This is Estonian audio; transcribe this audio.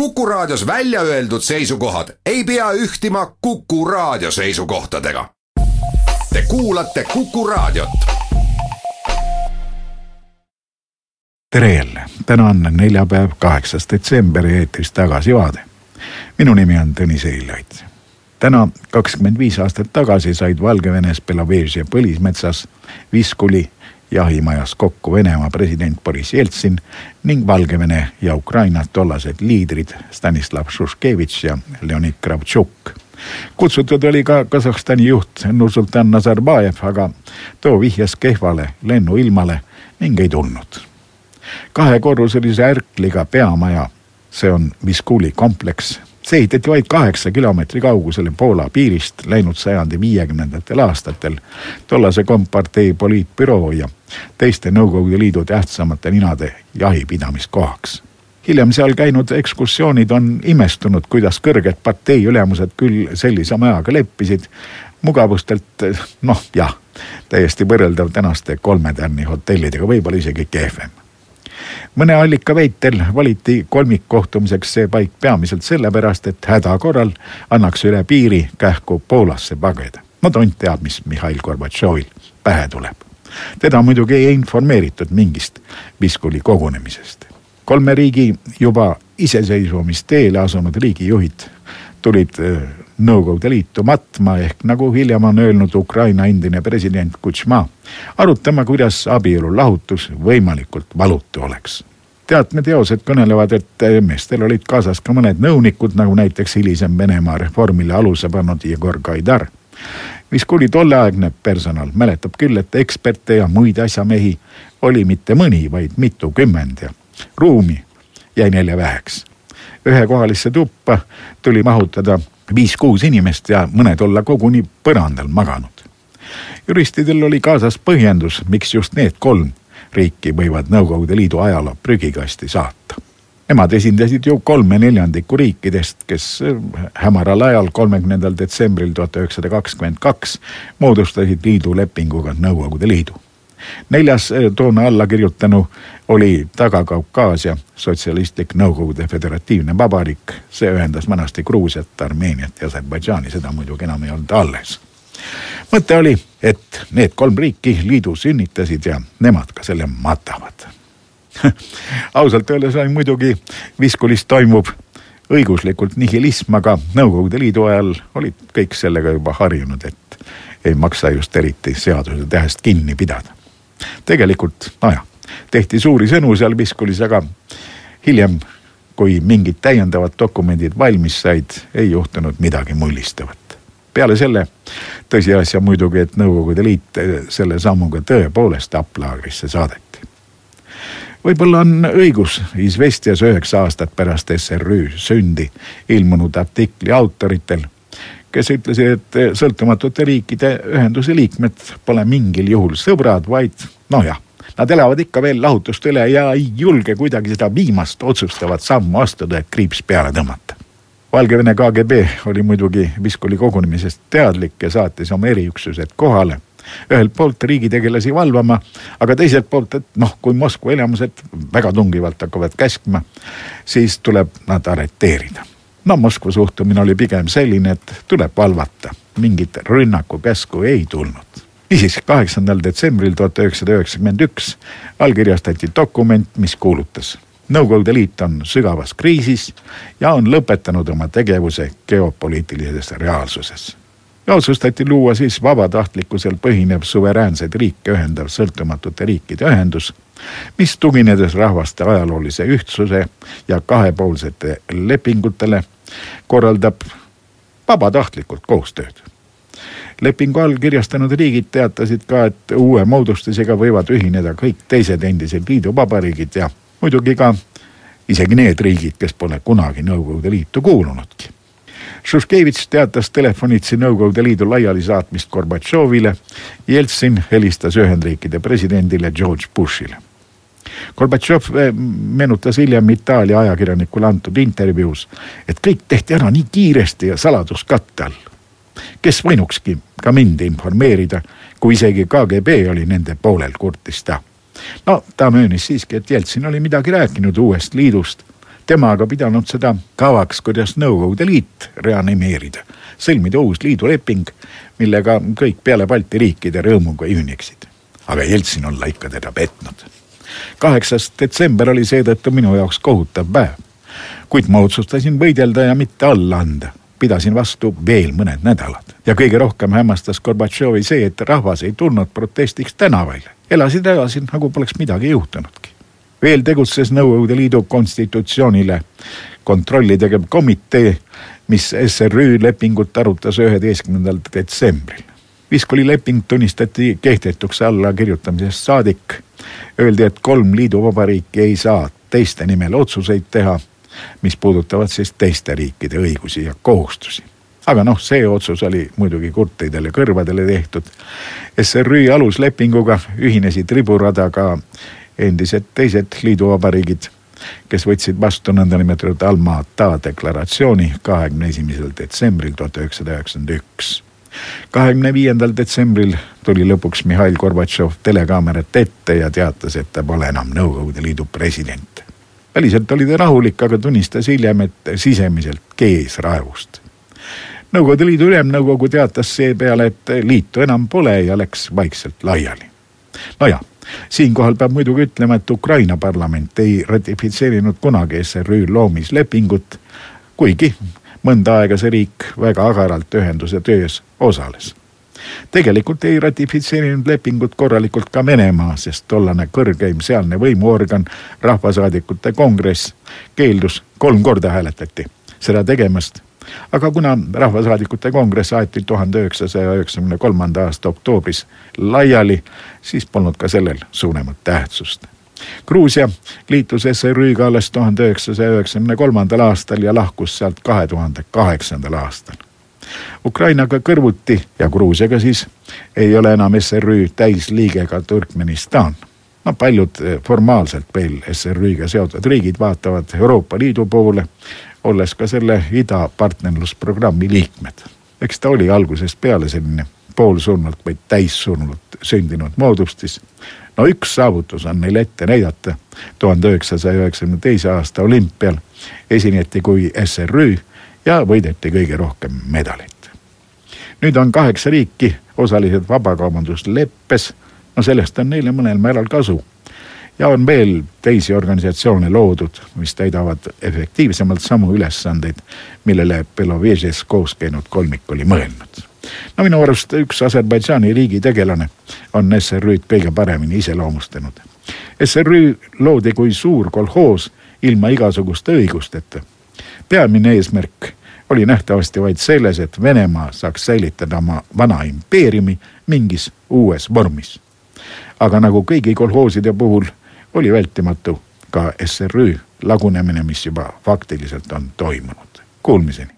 Kuku Raadios välja öeldud seisukohad ei pea ühtima Kuku Raadio seisukohtadega. Te kuulate Kuku Raadiot. tere jälle, täna on neljapäev, kaheksas detsember ja eetris Tagasivaade. minu nimi on Tõnis Eilait. täna kakskümmend viis aastat tagasi said Valgevenes Belovežia põlismetsas Viskuli jahimajas kokku Venemaa president Boriss Jeltsin ning Valgevene ja Ukraina tollased liidrid Stanislav Šuškevitš ja Leonid Kravtšuk. kutsutud oli ka Kasahstani juht Nursultan Nazarbajev, aga too vihjas kehvale lennuilmale ning ei tulnud. kahekorruselise ärkliga peamaja, see on Viskuli kompleks see ehitati vaid kaheksa kilomeetri kaugusele Poola piirist läinud sajandi viiekümnendatel aastatel tollase kompartei poliitbüroo ja teiste Nõukogude Liidu tähtsamate ninade jahipidamiskohaks. hiljem seal käinud ekskursioonid on imestunud, kuidas kõrged partei ülemused küll sellise majaga leppisid, mugavustelt noh jah, täiesti võrreldav tänaste kolme tärni hotellidega, võib-olla isegi kehvem mõne allika veitel valiti kolmikkohtumiseks see paik peamiselt sellepärast, et häda korral annaks üle piiri kähku Poolasse pageda. no tont teab, mis Mihhail Gorbatšovil pähe tuleb. teda muidugi ei informeeritud mingist Viskuli kogunemisest. kolme riigi juba iseseisvumisteele asunud riigijuhid tulid Nõukogude Liitu matma ehk nagu hiljem on öelnud Ukraina endine president Kutšma, arutama, kuidas abielu lahutus võimalikult valutu oleks. teatmeteosed kõnelevad, et meestel olid kaasas ka mõned nõunikud, nagu näiteks hilisem Venemaa reformile aluse pannud Jegor Gaidar. mis kuni tolleaegne personal mäletab küll, et eksperte ja muid asjamehi oli mitte mõni, vaid mitukümmend ja ruumi jäi neile väheks ühekohalisse tuppa tuli mahutada viis-kuus inimest ja mõned olla koguni põrandal maganud. juristidel oli kaasas põhjendus, miks just need kolm riiki võivad Nõukogude Liidu ajaloo prügikasti saata. Nemad esindasid ju kolme neljandikku riikidest, kes hämaral ajal, kolmekümnendal detsembril tuhat üheksasada kakskümmend kaks moodustasid liidu lepinguga Nõukogude Liidu neljas toona allakirjutanu oli Taga-Kaukaasia Sotsialistlik Nõukogude Föderatiivne Vabariik. see ühendas vanasti Gruusiat, Armeeniat ja Aserbaidžaani, seda muidugi enam ei olnud alles. mõte oli, et need kolm riiki liidu sünnitasid ja nemad ka selle matavad ausalt öeldes oli muidugi Viskulis toimuv õiguslikult nihilism, aga Nõukogude Liidu ajal olid kõik sellega juba harjunud, et ei maksa just eriti seaduse tähest kinni pidada tegelikult nojah, tehti suuri sõnu seal Viskulis, aga hiljem, kui mingid täiendavad dokumendid valmis said, ei juhtunud midagi mullistavat. peale selle tõsiasja muidugi, et Nõukogude Liit selle sammuga tõepoolest tapplaagrisse saadeti. võib-olla on õigus Izvestias üheksa aastat pärast SRÜ sündi ilmunud artikli autoritel kes ütlesid, et sõltumatute riikide ühenduse liikmed pole mingil juhul sõbrad, vaid nojah, nad elavad ikka veel lahutust üle ja ei julge kuidagi seda viimast otsustavat sammu astuda, et kriips peale tõmmata. Valgevene KGB oli muidugi Viskuli kogunemisest teadlik ja saatis oma eriüksused kohale ühelt poolt riigitegelasi valvama, aga teiselt poolt, et noh, kui Moskva elamused väga tungivalt hakkavad käskma, siis tuleb nad arreteerida no Moskva suhtumine oli pigem selline, et tuleb valvata, mingit rünnakukäsku ei tulnud. Niisiis, kaheksandal detsembril tuhat üheksasada üheksakümmend üks allkirjastati dokument, mis kuulutas. Nõukogude Liit on sügavas kriisis ja on lõpetanud oma tegevuse geopoliitilises reaalsuses ja otsustati luua siis vabatahtlikkusel põhinev suveräänseid riike ühendav sõltumatute riikide ühendus, mis tuginedes rahvaste ajaloolise ühtsuse ja kahepoolsete lepingutele korraldab vabatahtlikult koostööd. Lepingu allkirjastanud riigid teatasid ka, et uue moodustisega võivad ühineda kõik teised endised liiduvabariigid ja muidugi ka isegi need riigid, kes pole kunagi Nõukogude Liitu kuulunudki. Šuškevitš teatas telefonitsi Nõukogude Liidu laialisaatmist Gorbatšovile, Jeltsin helistas Ühendriikide presidendile George Bushile Gorbatšov eh, meenutas hiljem Itaalia ajakirjanikule antud intervjuus, et kõik tehti ära nii kiiresti ja saladuskatte all. Kes võinukski ka mind informeerida, kui isegi KGB oli nende poolel, kurtis ta. no ta möönis siiski, et Jeltsin oli midagi rääkinud uuest liidust. tema aga pidanud seda kavaks, kuidas Nõukogude Liit reanimeerida, sõlmida uus liiduleping, millega kõik peale Balti riikide rõõmuga ühineksid. aga Jeltsin olla ikka teda petnud. kaheksas detsember oli seetõttu minu jaoks kohutav päev. kuid ma otsustasin võidelda ja mitte alla anda pidasin vastu veel mõned nädalad ja kõige rohkem hämmastas Gorbatšovi see, et rahvas ei tulnud protestiks tänavale. elasid edasi nagu poleks midagi juhtunudki. veel tegutses Nõukogude Liidu konstitutsioonile kontrolli tegev komitee, mis SRÜ lepingut arutas üheteistkümnendal detsembril. Viskoli leping tunnistati kehtetuks allakirjutamisest saadik. Öeldi, et kolm liiduvabariiki ei saa teiste nimel otsuseid teha mis puudutavad siis teiste riikide õigusi ja kohustusi. aga noh, see otsus oli muidugi kurtidele kõrvadele tehtud. SRÜ aluslepinguga ühinesid riburadaga endised teised liiduvabariigid, kes võtsid vastu nõndanimetatud Alma-Ata deklaratsiooni kahekümne esimesel detsembril tuhat üheksasada üheksakümmend üks kahekümne viiendal detsembril tuli lõpuks Mihhail Gorbatšov telekaamerat ette ja teatas, et ta pole enam Nõukogude Liidu president väliselt oli ta rahulik, aga tunnistas hiljem, et sisemiselt kees raevust. Nõukogude Liidu Ülemnõukogu teatas seepeale, et liitu enam pole ja läks vaikselt laiali. nojah, siinkohal peab muidugi ütlema, et Ukraina parlament ei ratifitseerinud kunagi SRÜ loomislepingut, kuigi mõnda aega see riik väga agaralt ühenduse töös osales tegelikult ei ratifitseerinud lepingut korralikult ka Venemaa, sest tollane kõrgeim sealne võimuorgan, Rahvasaadikute Kongress, keeldus, kolm korda hääletati seda tegemast. aga kuna Rahvasaadikute Kongress aeti tuhande üheksasaja üheksakümne kolmanda aasta oktoobris laiali, siis polnud ka sellel suuremat tähtsust Gruusia liitus SRÜ-ga alles tuhande üheksasaja üheksakümne kolmandal aastal ja lahkus sealt kahe tuhande kaheksandal aastal. Ukrainaga kõrvuti ja Gruusiaga siis ei ole enam SRÜ täisliige ka Turkmenistan. no paljud eh, formaalselt veel SRÜ-ga seotud riigid vaatavad Euroopa Liidu poole, olles ka selle idapartnerlusprogrammi liikmed. eks ta oli algusest peale selline poolsurnult või täissurnult sündinud moodustis. no üks saavutus on neil ette näidata. tuhande üheksasaja üheksakümne teise aasta olümpial esineti kui SRÜ ja võideti kõige rohkem medaleid. nüüd on kaheksa riiki osalised vabakaubandusleppes, no sellest on neile mõnel määral kasu. ja on veel teisi organisatsioone loodud, mis täidavad efektiivsemalt samu ülesandeid, millele Belovežes koos käinud kolmik oli mõelnud. no minu arust üks Aserbaidžaani riigi tegelane on SRÜ-d kõige paremini iseloomustanud. SRÜ loodi kui suur kolhoos ilma igasuguste õigusteta peamine eesmärk oli nähtavasti vaid selles, et Venemaa saaks säilitada oma vana impeeriumi mingis uues vormis. aga nagu kõigi kolhooside puhul oli vältimatu ka SRÜ lagunemine, mis juba faktiliselt on toimunud. Kuulmiseni